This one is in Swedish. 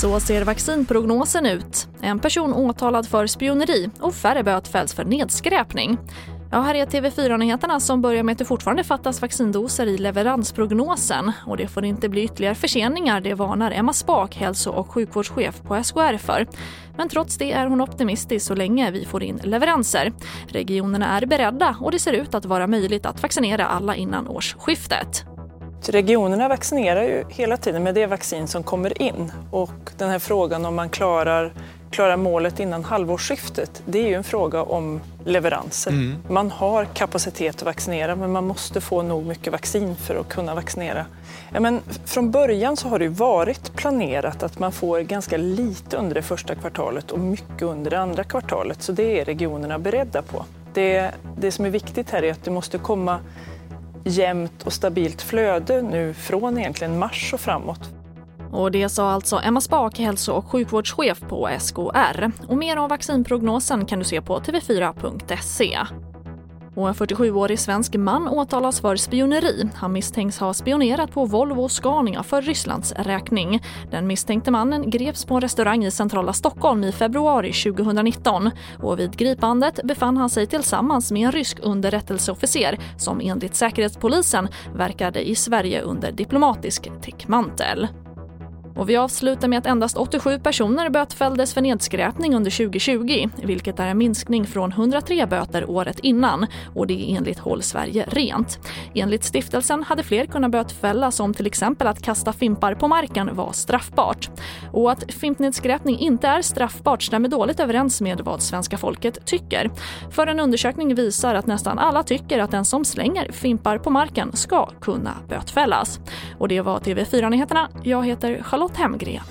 Så ser vaccinprognosen ut. En person åtalad för spioneri och färre böt fälls för nedskräpning. Ja, här är TV4-nyheterna som börjar med att det fortfarande fattas vaccindoser i leveransprognosen. Och det får inte bli ytterligare förseningar, det varnar Emma Spak, hälso och sjukvårdschef på SKR för. Men trots det är hon optimistisk så länge vi får in leveranser. Regionerna är beredda och det ser ut att vara möjligt att vaccinera alla innan årsskiftet. Regionerna vaccinerar ju hela tiden med det vaccin som kommer in och den här frågan om man klarar, klarar målet innan halvårsskiftet, det är ju en fråga om leveranser. Mm. Man har kapacitet att vaccinera men man måste få nog mycket vaccin för att kunna vaccinera. Ja, men från början så har det varit planerat att man får ganska lite under det första kvartalet och mycket under det andra kvartalet så det är regionerna beredda på. Det, det som är viktigt här är att det måste komma jämnt och stabilt flöde nu från egentligen mars och framåt. Och det sa alltså Emma Spak, hälso och sjukvårdschef på SKR. Och mer om vaccinprognosen kan du se på tv4.se. Och en 47-årig svensk man åtalas för spioneri. Han misstänks ha spionerat på Volvo och Scania för Rysslands räkning. Den misstänkte mannen greps på en restaurang i centrala Stockholm i februari 2019. Och vid gripandet befann han sig tillsammans med en rysk underrättelseofficer som enligt Säkerhetspolisen verkade i Sverige under diplomatisk täckmantel. Och vi avslutar med att endast 87 personer bötfälldes för nedskräpning under 2020, vilket är en minskning från 103 böter året innan. Och det är enligt Håll Sverige Rent. Enligt stiftelsen hade fler kunnat bötfällas om till exempel att kasta fimpar på marken var straffbart. Och att fimpnedskräpning inte är straffbart stämmer dåligt överens med vad svenska folket tycker. För en undersökning visar att nästan alla tycker att den som slänger fimpar på marken ska kunna bötfällas. Och det var TV4-nyheterna. Jag heter Charlotte Hemgren.